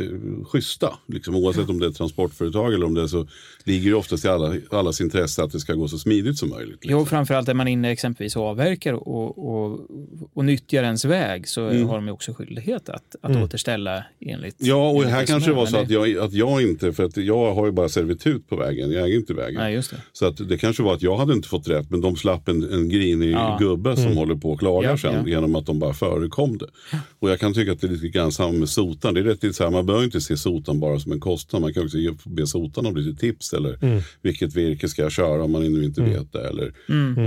schyssta, liksom, oavsett om det är transportföretag eller om det är så ligger det oftast i alla, allas intresse att det ska gå så smidigt som möjligt. Liksom. Jo, framförallt är man inne exempelvis och avverkar och, och, och nyttjar ens väg så Mm. har de ju också skyldighet att, att återställa enligt Ja, och enligt här kanske det var så att jag, att jag inte, för att jag har ju bara servitut på vägen, jag äger inte vägen. Nej, just det. Så att det kanske var att jag hade inte fått rätt, men de slapp en, en grinig Ja. gubbe som håller på och klagar Ja, sen ja. genom att de bara förekom det. Och jag kan tycka att det är lite grann samma med sotan. Det är rätt så här, man behöver inte se sotan bara som en kostnad. Man kan också be sotan om lite tips eller Mm. vilket virke ska jag köra om man nu inte vet det. Eller,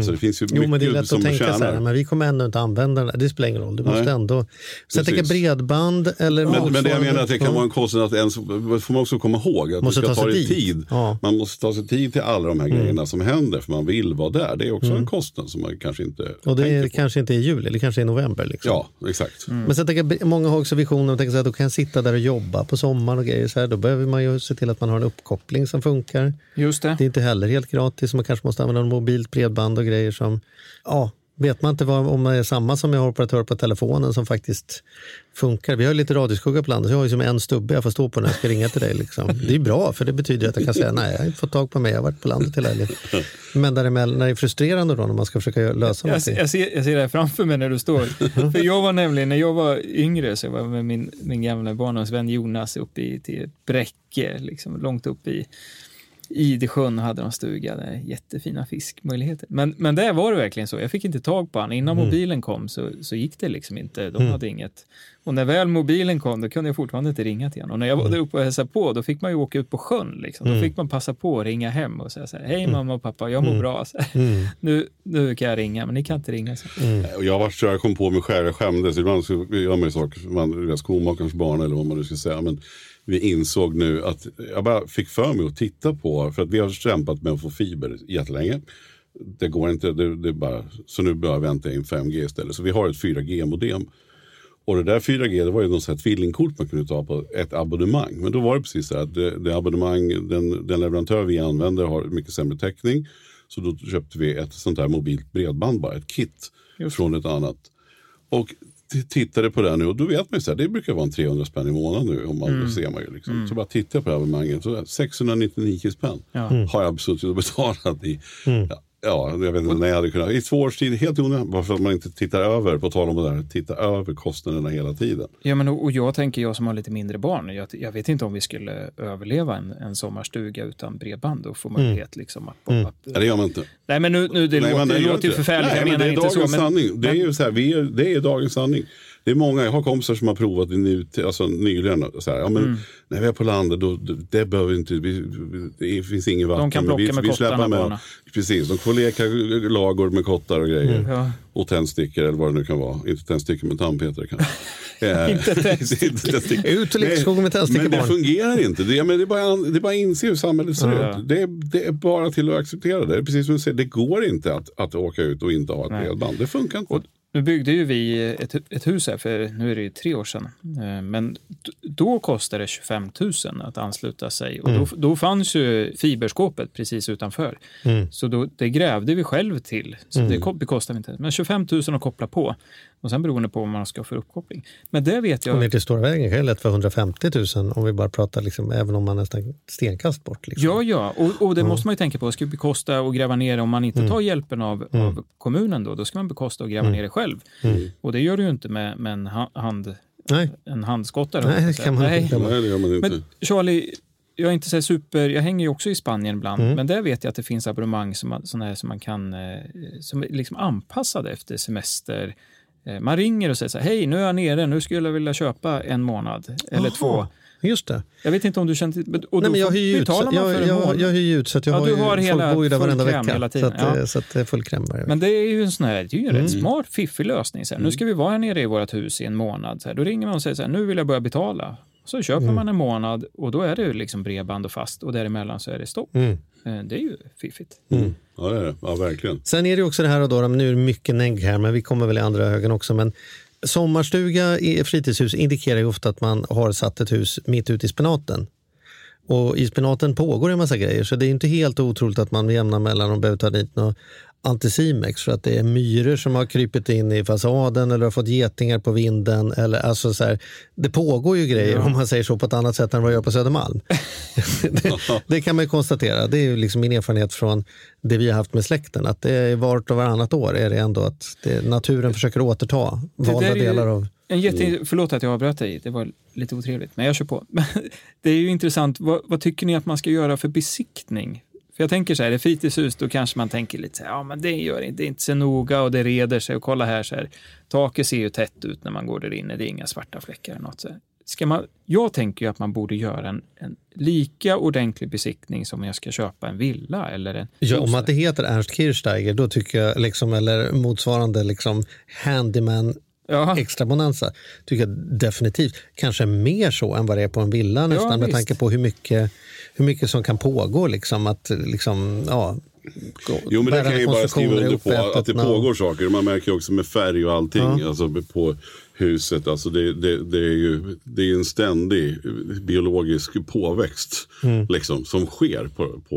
Så det finns ju Jo, men det är mycket lätt som att tänka så tjänar. här, men vi kommer ändå inte använda den. där. Det spelar ingen roll. Du måste Nej. ändå... Så jag tänker bredband eller Men, men det jag menar att det kan vara en kostnad att ens, får man också komma ihåg att Måste det ska ta ta sig tid. Ja. Man måste ta sig tid till alla de här grejerna som händer för man vill vara där. Det är också en kostnad som man kanske inte Och det är, på. kanske inte i juli, det kanske är i november. Liksom. Ja, exakt. Men sen tänker jag, många har också visioner och tänker så här, då kan jag sitta där och jobba på sommaren och grejer. Så här, då behöver man ju se till att man har en uppkoppling som funkar. Just det. Det är inte heller helt gratis. Man kanske måste använda mobilt bredband och grejer som... Ja, vet man inte vad, om det är samma som jag har operatör på telefonen som faktiskt funkar. Vi har lite radioskugga på landet, så jag har ju som en stubbe jag får stå på när jag ska ringa till dig. Liksom. Det är bra, för det betyder att jag kan säga nej, jag har inte fått tag på mig, jag har varit på landet hela helgen. Men däremellan, när det är frustrerande då när man ska försöka lösa Jag, någonting. jag, ser, jag ser det här framför mig när du står. För jag var nämligen, när jag var yngre, så jag var med min, min gamla barndomsvän Jonas uppe i till Bräcke, liksom, långt upp i Idesjön hade de stuga, där, jättefina fiskmöjligheter. Men, men där var det verkligen så, jag fick inte tag på han. Innan Mm. mobilen kom så, så gick det liksom inte, de hade inget. Och när väl mobilen kom, då kunde jag fortfarande inte ringa till honom. Och när jag var där uppe och hälsade på, då fick man ju åka ut på sjön. Liksom. Mm. Då fick man passa på att ringa hem och säga så här, hej mamma och pappa, jag mår bra. Så här, Mm. nu, nu kan jag ringa, men ni kan inte ringa. Så. Och Jag var så jag kom på mig själv, jag skämdes. Ibland så gör man ju saker man, skomakarens barn eller vad man nu ska säga. Men vi insåg nu att jag bara fick för mig att titta på, för att vi har kämpat med att få fiber jättelänge. Det går inte, det, det är bara, så nu börjar jag vänta in 5G istället. Så vi har ett 4G-modem. Och det där 4G det var ju något sånt här tvillingkort man kunde ta på ett abonnemang. Men då var det precis så här att det, det abonnemang, den, den leverantör vi använder har mycket sämre täckning. Så då köpte vi ett sånt här mobilt bredband bara, ett kit från ett annat. Och tittade på det nu och då vet man ju så här, det brukar vara en 300 spänn i månaden nu. Om man, det ser man ju liksom. Så bara tittar jag på det här abonnemanget, så 699 spänn har jag suttit och betalat i. Ja. Ja, jag vet inte när jag hade kunnat. I två års tid, helt onödigt. Bara för att man inte tittar över, på tal om det där, titta över kostnaderna hela tiden. Ja, men och och jag tänker, jag som har lite mindre barn, jag, jag vet inte om vi skulle överleva en, en sommarstuga utan bredband och få möjlighet liksom att... att Ja, det gör man inte. Nej, men nu, nu det Nej, låter, men det låter ju det. förfärligt, Nej, jag men menar det är inte dagens så. Men, sanning. Det är men- ju så här, vi är, det är dagens sanning. Det är många, jag har kompisar som har provat det nu, alltså nyligen. Så här, ja, men Mm. När vi är på landet, då, det, det behöver inte, vi, det finns inget vatten. kan men vi, plocka med vi kottarna med. Precis, de får leka lagor med kottar och grejer. Mm, ja. Och tändstickor eller vad det nu kan vara. Inte tändstickor men tandpetare kanske. Eh, Inte tändstickor. Ut och lekskogen med tändstickor, Men det barn. fungerar inte. Det, men det, är bara, det är bara att inse hur samhället ser Ja. ut. Det är, det är bara till att acceptera det. Det är precis som du säger, det går inte att, att åka ut och inte ha ett bredband. Det funkar inte. Och nu byggde ju vi ett, ett hus här för nu är det ju tre år sedan. Eh, Men då kostade det 25 000 att ansluta sig. Och då, då fanns ju fiberskåpet precis utanför. Så då, det grävde vi själv till. Så det ko- bekostade inte. Men 25 000 att koppla på. Och sen beroende på vad man ska för uppkoppling. Men det vet Och ner jag. till Stora vägen kan jag lätt för 150 000 om vi bara pratar liksom, även om man nästan stenkast bort. Liksom. Ja, ja. Och, och det måste man ju tänka på. Det ska bekosta att gräva ner. Om man inte tar hjälpen av, av kommunen då, då ska man bekosta att gräva ner det själv. Och det gör du ju inte med, med en ha- hand, Nej. en handskottare. Nej, jag det kan man säga. inte. Nej, det gör man inte. Men Charlie, jag är inte så super, jag hänger ju också i Spanien ibland, Mm. men där vet jag att det finns abonnemang som, såna här som man kan, eh, som är liksom anpassade efter semester. Eh, Man ringer och säger så här, hej nu är jag nere, nu skulle jag vilja köpa en månad eller två. Just det. Jag vet inte om du känner till, och då Nej, men jag hyr ut, så, jag, jag, jag hyr ju ut så att jag Ja, har, ju, har hela folk bor ju där varenda vecka. hela så, tiden, att, ja. eh, så att det är full kräm varje vecka. Men det är ju en sån här, det är ju en Mm. rätt smart, fiffig lösning. Så här, Nu ska vi vara här nere i vårt hus i en månad. Så här, då ringer man och säger så här, nu vill jag börja betala. Så köper Mm. man en månad och då är det ju liksom bredband och fast och däremellan så är det stopp. Mm. Eh, Det är ju fiffigt. Ja, det är det. Ja, verkligen. Sen är det ju också det här, och då, nu är det mycket negg här, men vi kommer väl i andra ögon också. Men sommarstuga i fritidshus indikerar ju ofta att man har satt ett hus mitt ute i spenaten. Och i spenaten pågår en massa grejer så det är inte helt otroligt att man med jämna mellanrum behöver ta dit något Anticimex för att det är myror som har krypit in i fasaden eller har fått getingar på vinden. Eller, alltså så här, det pågår ju grejer om man säger så på ett annat sätt än vad det gör på Södermalm. det, det kan man ju konstatera. Det är ju liksom min erfarenhet från det vi har haft med släkten. Att det är vart och varannat år är det ändå att det, naturen försöker återta valda delar av... En jätte... Förlåt att jag avbröt dig, det var lite otrevligt, men jag kör på. det är ju intressant, vad, vad tycker ni att man ska göra för besiktning? För jag tänker så här, i fritidshus då kanske man tänker lite så här, ja men det gör inte, det är inte så noga och det reder sig och kolla här så här, taket ser ju tätt ut när man går där inne, det är inga svarta fläckar eller något så här. Ska man, jag tänker ju att man borde göra en, en lika ordentlig besiktning som om jag ska köpa en villa eller en Ja, om att det heter Ernst Kirchsteiger, då tycker jag, liksom, eller motsvarande liksom, handyman Ja. extra bonanza, tycker jag definitivt. Kanske mer så än vad det är på en villa nästan, med visst. tanke på hur mycket, hur mycket som kan pågå. Liksom, att, liksom, ja, Jo, men det kan jag ju bara skriva under på. Att det uppätet, pågår saker. Man märker också med färg och allting. Ja. Alltså på huset. Alltså det, det, det är ju det är en ständig biologisk påväxt. Liksom, som sker på, på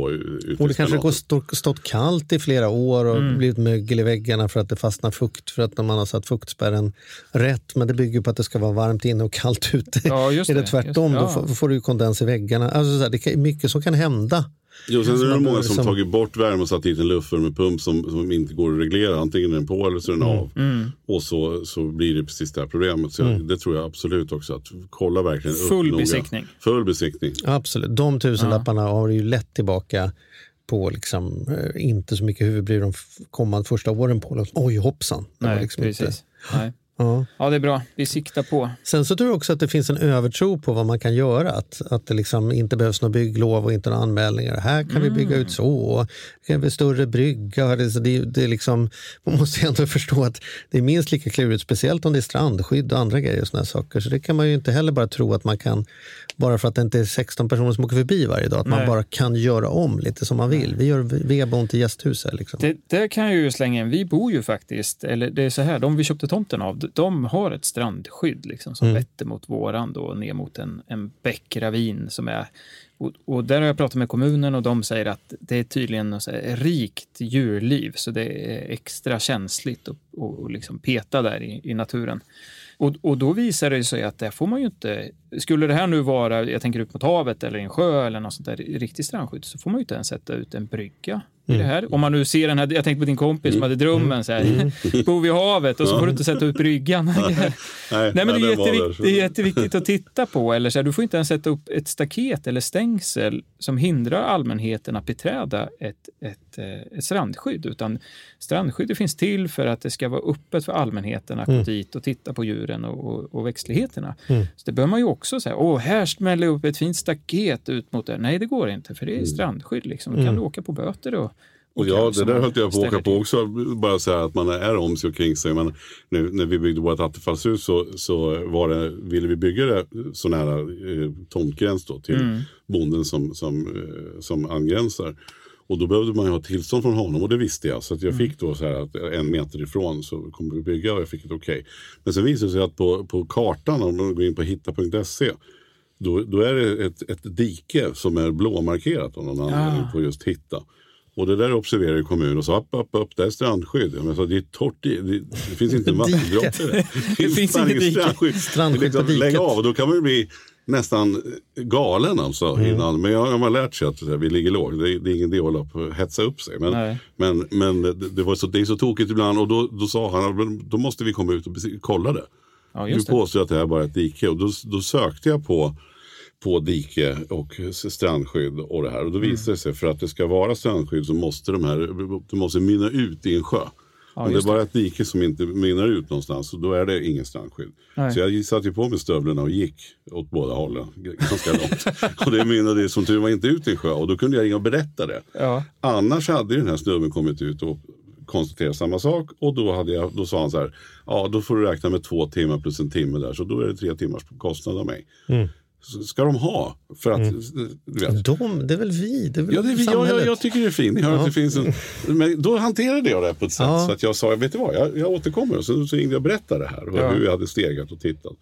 Och det kanske har stått, stått kallt i flera år och Mm. blivit mögel i väggarna för att det fastnar fukt för att man har satt fuktspärren rätt. Men det bygger på att det ska vara varmt inne och kallt ute. Ja, just är det det, tvärtom just- då ja. får, får du kondens i väggarna. Alltså, så här, det kan, mycket som kan hända. Jo, sen är det många som tagit bort värme och satt dit en luftvärmepump som, som inte går att reglera. Antingen är den på eller så är den av. Mm. Och så, så blir det precis det här problemet. Så jag, det tror jag absolut också. Att kolla verkligen upp Full noga. besiktning. Full besiktning. Absolut. De tusenlapparna har du ju lätt tillbaka på liksom, eh, inte så mycket huvudbry de kommande första åren på. Oj hoppsan. Nej, liksom precis. inte- Nej. Ja. Ja, det är bra. Vi siktar på. Sen så tror jag också att det finns en övertro på vad man kan göra. Att, att det liksom inte behövs några bygglov och inte några anmälningar. Här kan vi bygga ut så. Och kan vi större brygga. Det, så det, det liksom, man måste ändå förstå att det är minst lika klurigt. Speciellt om det är strandskydd och andra grejer. och såna saker. Så det kan man ju inte heller bara tro att man kan, bara för att det inte är 16 personer som åker förbi varje dag, att man Nej. bara kan göra om lite som man vill. Vi gör vedbon till gästhus här. Liksom. Det, där kan jag ju slänga in. Vi bor ju faktiskt, eller det är så här, de vi köpte tomten av, de har ett strandskydd liksom, som Mm. vetter mot våran då, ner mot en, en bäckravin som är och, och där har jag pratat med kommunen och de säger att det är tydligen här rikt djurliv så det är extra känsligt att och, och liksom peta där i, i naturen. Och, och då visar det sig att det får man ju inte... Skulle det här nu vara, jag tänker ut mot havet eller i en sjö eller något sånt där riktigt strandskydd så får man ju inte ens sätta ut en brygga i det här. Om man nu ser den här, jag tänkte på din kompis som hade drömmen så här, bor vid havet och så får du inte sätta ut bryggan. Nej, men det är, jättevikt, det är jätteviktigt att titta på. Eller så här, du får inte ens sätta upp ett staket eller stängsel som hindrar allmänheten att beträda ett, ett, eh, ett strandskydd. Utan strandskyddet finns till för att det ska vara öppet för allmänheten att gå dit och titta på djuren och, och, och växtligheterna. Så det bör man ju också säga, åh, här smäller upp ett fint staket ut mot det. Nej, det går inte, för det är strandskydd. Liksom. Då kan du åka på böter och Och ja, det där höll jag på att åka på också. Bara säga att man är om sig och kring sig. Men nu, när vi byggde vårt attefallshus så, så var det, ville vi bygga det så nära eh, tomtgräns då, till Mm. bonden som, som, eh, som angränsar. Och då behövde man ju ha tillstånd från honom och det visste jag. Så att jag Mm. fick då så här att en meter ifrån så kommer vi bygga och jag fick ett okej. Men sen visade det sig att på, på kartan, om man går in på hitta.se, då, då är det ett, ett dike som är blåmarkerat av någon anledning på just hitta. Och det där observerar ju kommunen och sa upp, upp, upp, det är strandskydd. Jag sa, det är torrt, det, det finns inte en vattendroppe. där. Det finns inget dike. strandskydd. Strandskydd liksom, på. Lägg av och då kan man bli nästan galen alltså Mm. innan. Men jag, jag har lärt sig att här, vi ligger lågt. Det, är- det är ingen idé att hålla på och hetsa upp sig. Men, Nej. men, men det, det, var så, det är så tokigt ibland och då, då sa han då måste vi komma ut och kolla det. Ja, Du det. påstår att det här bara är ett dike och då, då sökte jag på, på dike och strandskydd och det här. Och då Mm. visade det sig för att det ska vara strandskydd så måste de här, det måste mynna ut i en sjö. Om det är bara ett dike som inte mynnar ut någonstans då är det ingen strandskydd. Nej. Så jag satte på mig stövlarna och gick åt båda hållen ganska långt. och det mynnade som tur var inte ut i en sjö och då kunde jag ringa och berätta det. Ja. Annars hade ju den här snubben kommit ut och konstaterat samma sak och då, hade jag, då sa han så här, ja då får du räkna med två timmar plus en timme där så då är det tre timmars kostnad av mig. Mm. Ska de ha? För att, du vet. De, det är väl vi, det är väl Ja, det är, vi- ja, samhället. jag, jag tycker det är fint. Ni hör att det finns en, men då hanterade jag det på ett sätt Ja. så att jag sa, vet du vad, jag, jag återkommer. Och så, så ringde jag och berättade det här, och Ja. hur jag hade stegat och tittat.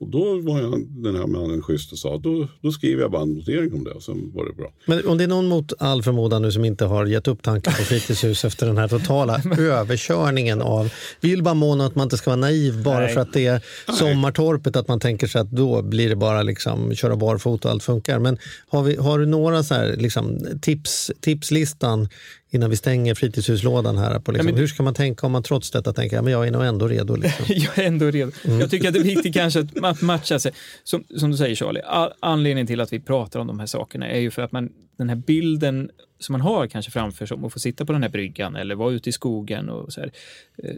Och då var jag, den här mannen schysst och sa då, då skriver jag bara en notering om det och sen var det bra. Men om det är någon mot all förmodan nu som inte har gett upp tanken på fritidshus efter den här totala överkörningen av... Vi vill bara måna att man inte ska vara naiv bara Nej. för att det är sommartorpet, att man tänker sig att då blir det bara liksom köra barfota och allt funkar. Men har, vi, har du några så här, liksom, tips, tipslistan innan vi stänger fritidshuslådan här? På liksom, Ja, men- Hur ska man tänka om man trots detta tänker att jag är nog ändå redo? Liksom. jag är ändå redo. Jag tycker att det är viktigt kanske att- matcha sig. Som, som du säger Charlie, all, anledningen till att vi pratar om de här sakerna är ju för att man, den här bilden som man har kanske framför sig om att få sitta på den här bryggan eller vara ute i skogen och så här, eh,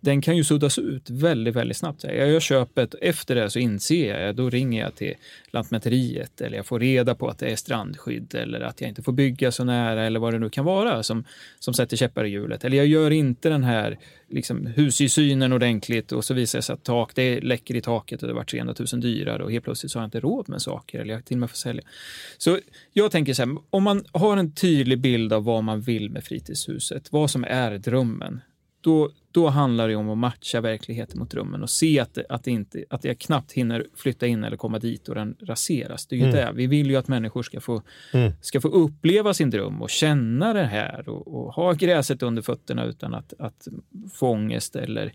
den kan ju suddas ut väldigt, väldigt snabbt. Jag gör köpet, efter det så inser jag, då ringer jag till Lantmäteriet eller jag får reda på att det är strandskydd eller att jag inte får bygga så nära eller vad det nu kan vara som, som sätter käppar i hjulet. Eller jag gör inte den här liksom, hussynen ordentligt och så visar det sig att tak, det läcker i taket och det var 300 000 dyrare och helt plötsligt så har jag inte råd med saker eller jag till och med får sälja. Så jag tänker så här, om man har en tydlig bild av vad man vill med fritidshuset, vad som är drömmen, då, då handlar det om att matcha verkligheten mot drömmen och se att, det, att, det inte, att jag knappt hinner flytta in eller komma dit och den raseras. Det är ju Mm. det. Vi vill ju att människor ska få, Mm. ska få uppleva sin dröm och känna det här och, och ha gräset under fötterna utan att, att få ångest eller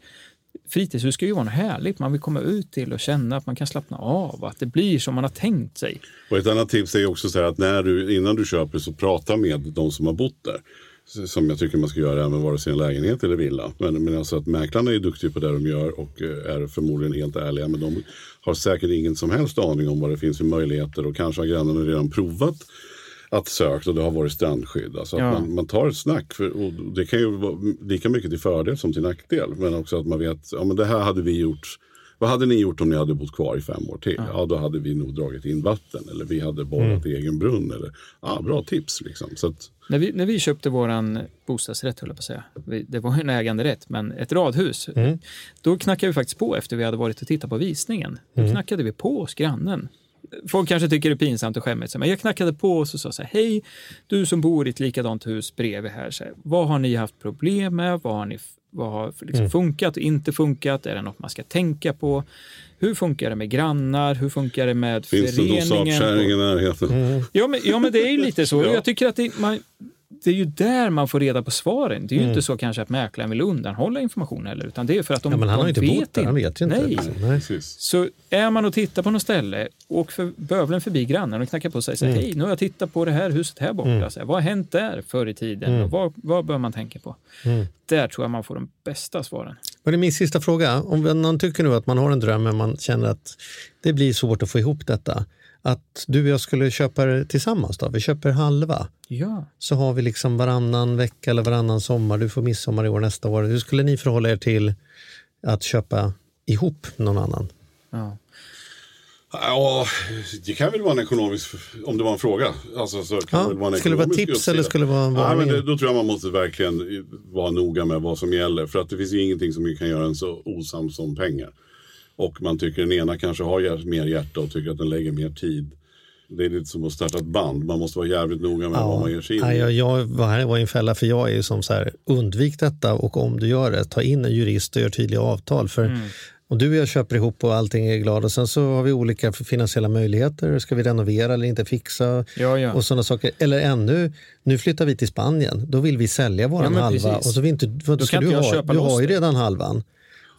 Fritidshus ska ju vara något härligt. Man vill komma ut till och känna att man kan slappna av, att det blir som man har tänkt sig. Och ett annat tips är också så här att när du, innan du köper så prata med de som har bott där. Som jag tycker man ska göra även vare sig en lägenhet eller villa. Men, men alltså att mäklarna är duktiga på det de gör och eh, är förmodligen helt ärliga. Men de har säkert ingen som helst aning om vad det finns för möjligheter och kanske har grannarna redan provat att söka och det har varit strandskydd. Alltså att Ja. man, man tar ett snack. För, och det kan ju vara lika mycket till fördel som till nackdel. Men också att man vet, ja men det här hade vi gjort. Vad hade ni gjort om ni hade bott kvar i fem år till? Ja, då hade vi nog dragit in vatten eller vi hade borrat i egen brunn. Eller, ja, bra tips liksom. Så att, När vi, när vi köpte våran bostadsrätt, höll jag på att säga, vi, det var en äganderätt, men ett radhus, då knackade vi faktiskt på efter vi hade varit och tittat på visningen. Då knackade vi på hos grannen. Folk kanske tycker det är pinsamt och skämmigt, men jag knackade på och så sa så här, hej, du som bor i ett likadant hus bredvid här, så här vad har ni haft problem med? Vad har, ni, vad har liksom funkat och inte funkat? Är det något man ska tänka på? Hur funkar det med grannar? Hur funkar det med finns det någon föreningen? sakkärring i närheten? Ja men, ja, men det är ju lite så. Ja. Jag tycker att det, man, det är ju där man får reda på svaren. Det är ju Mm. inte så kanske att mäklaren vill undanhålla information heller, utan det är för att de, Ja, men han de har inte vet bott där, han vet ju inte. Nej. Nej. Så är man och tittar på något ställe, åk för bövlen förbi grannen och knackar på och säger Mm. hej, nu har jag tittat på det här huset här borta. Så här, vad har hänt där förr i tiden? Mm. Och vad, vad bör man tänka på? Där tror jag man får de bästa svaren. Och det är min sista fråga. Om någon tycker nu att man har en dröm men man känner att det blir svårt att få ihop detta. Att du och jag skulle köpa det tillsammans då? Vi köper halva. Ja. Så har vi liksom varannan vecka eller varannan sommar. Du får midsommar i år nästa år. Hur skulle ni förhålla er till att köpa ihop någon annan? ja. Ja, det kan väl vara en ekonomisk, om det var en fråga. Alltså, så kan Ja, väl vara en skulle det vara tips uppsida. eller skulle det vara en ja, men det, Då tror jag man måste verkligen vara noga med vad som gäller. För att det finns ju ingenting som kan göra en så osams som pengar. Och man tycker den ena kanske har mer hjärta och tycker att den lägger mer tid. Det är lite som att starta ett band. Man måste vara jävligt noga med vad man ger sig in Nej, i. jag, jag var här var i en fälla för jag är ju som så här, undvik detta och om du gör det, ta in en jurist och gör tydliga avtal. För Mm. om du och jag köper ihop och allting är glada och sen så har vi olika finansiella möjligheter. Ska vi renovera eller inte fixa? Ja, ja. Och sådana saker. Eller ännu, nu flyttar vi till Spanien. Då vill vi sälja våran men halva. precis. Och så vill inte, vad Då ska du inte jag ha? köpa Du har ju redan halvan.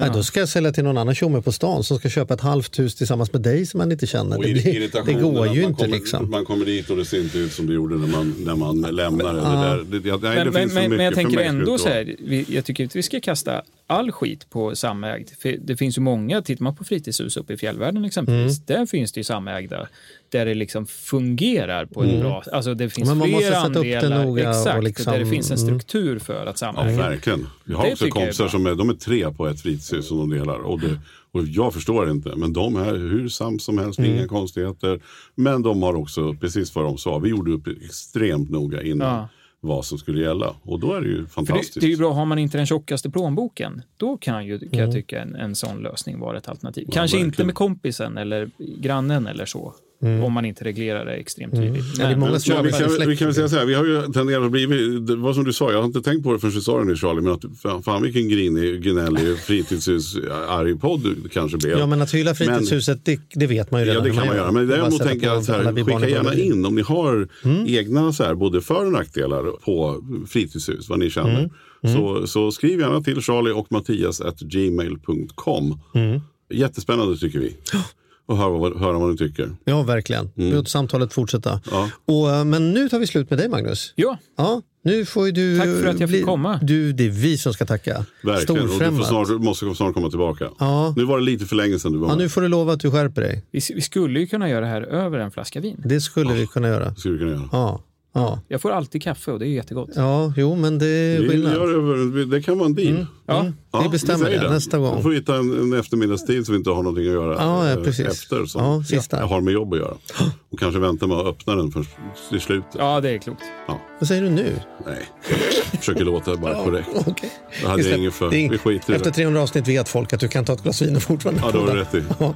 Nej, då ska jag sälja till någon annan tjomme på stan som ska köpa ett halvt hus tillsammans med dig som man inte känner. Och Det, ir- blir, det går ju inte kommer, liksom. Man kommer dit och det ser inte ut som det gjorde när man, när man lämnar. det. Ja. Det där, det, ja, nej, Men, det men, men, men jag tänker ändå det så här, vi, jag tycker inte vi ska kasta all skit på samägd. För det finns ju många, tittar man på fritidshus uppe i fjällvärlden exempelvis, Mm. där finns det ju samägda där det liksom fungerar på ett bra... Alltså det finns Mm. Men man måste flera sätta upp det andelar. noga och Exakt, liksom- där det finns en mm. struktur för att Ja, samäga. verkligen. Jag har Det också är kompisar bra. som är, de är tre på ett fritidshus som de delar. Och, det, och jag förstår inte, men de är hur sams som helst, Mm. inga konstigheter. Men de har också, precis vad de sa, vi gjorde upp extremt noga innan Ja. vad som skulle gälla. Och då är det ju För det, fantastiskt. det är ju bra, har man inte den tjockaste plånboken, då kan, ju, kan Mm. jag tycka en, en sån lösning vara ett alternativ. Kanske verkligen. inte med kompisen eller grannen eller så. Om man inte reglerar det extremt tydligt. Ja, det Men som Men vi, kan, i vi kan väl säga så här, vi har ju tenderat att bli, det var som du sa, jag har inte tänkt på det förrän du sa det nu Charlie, men att fan, vilken grinig, gnällig fritidshus-arg podd du kanske blev. Ja, men att hylla fritidshuset, det, det vet man ju Ja, redan det hur kan man gör. göra. Men Det däremot tänker jag så här, skicka gärna in om ni har Mm. egna så här, både för och nackdelar på fritidshus, vad ni känner. Mm. Så, så skriv gärna till Charlie och Mattias at gmail.com. Mm. Jättespännande tycker vi. Och höra, vad- höra vad ni tycker. Ja, verkligen. Låt samtalet fortsätta. Ja. Och, eh, men nu tar vi slut med dig, Magnus. Ja, Ja, nu får ju du... Tack för att jag fick komma. Du, det är vi som ska tacka. Verkligen. Och du snart, du måste snart komma tillbaka. Ja. Nu var det lite för länge sedan du var Ja, med. nu får du lova att du skärper dig. vi, vi skulle ju kunna göra det här över en flaska vin. Det skulle vi kunna göra. Det skulle du kunna göra. Ja, ja. Jag får alltid kaffe och det är jättegott. ja jo, men det är Vi skillnad. gör över, det kan vara en deal. Ja, Vi bestämmer säger det nästa gång. Då får vi hitta en, en eftermiddagstid så vi inte har någonting att göra Ja, ja, eh, precis. efter. Som Ja, sista. jag har med jobb att göra. Och kanske vänta med att öppna den först till slutet. ja det är klokt. Vad säger du nu? Nej, jag försöker låta bara korrekt. Okej. Det hade jag inget för. Det ing- Vi skiter i Efter det. 300 avsnitt vet folk att du kan ta ett glas vin och fortfarande Ja, det har du rätt i. Ja.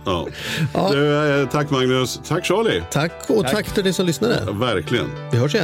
Ja. Du, eh, tack Magnus. Tack Charlie. Tack och tack, till dig som lyssnade. Ja, verkligen. Vi hörs igen.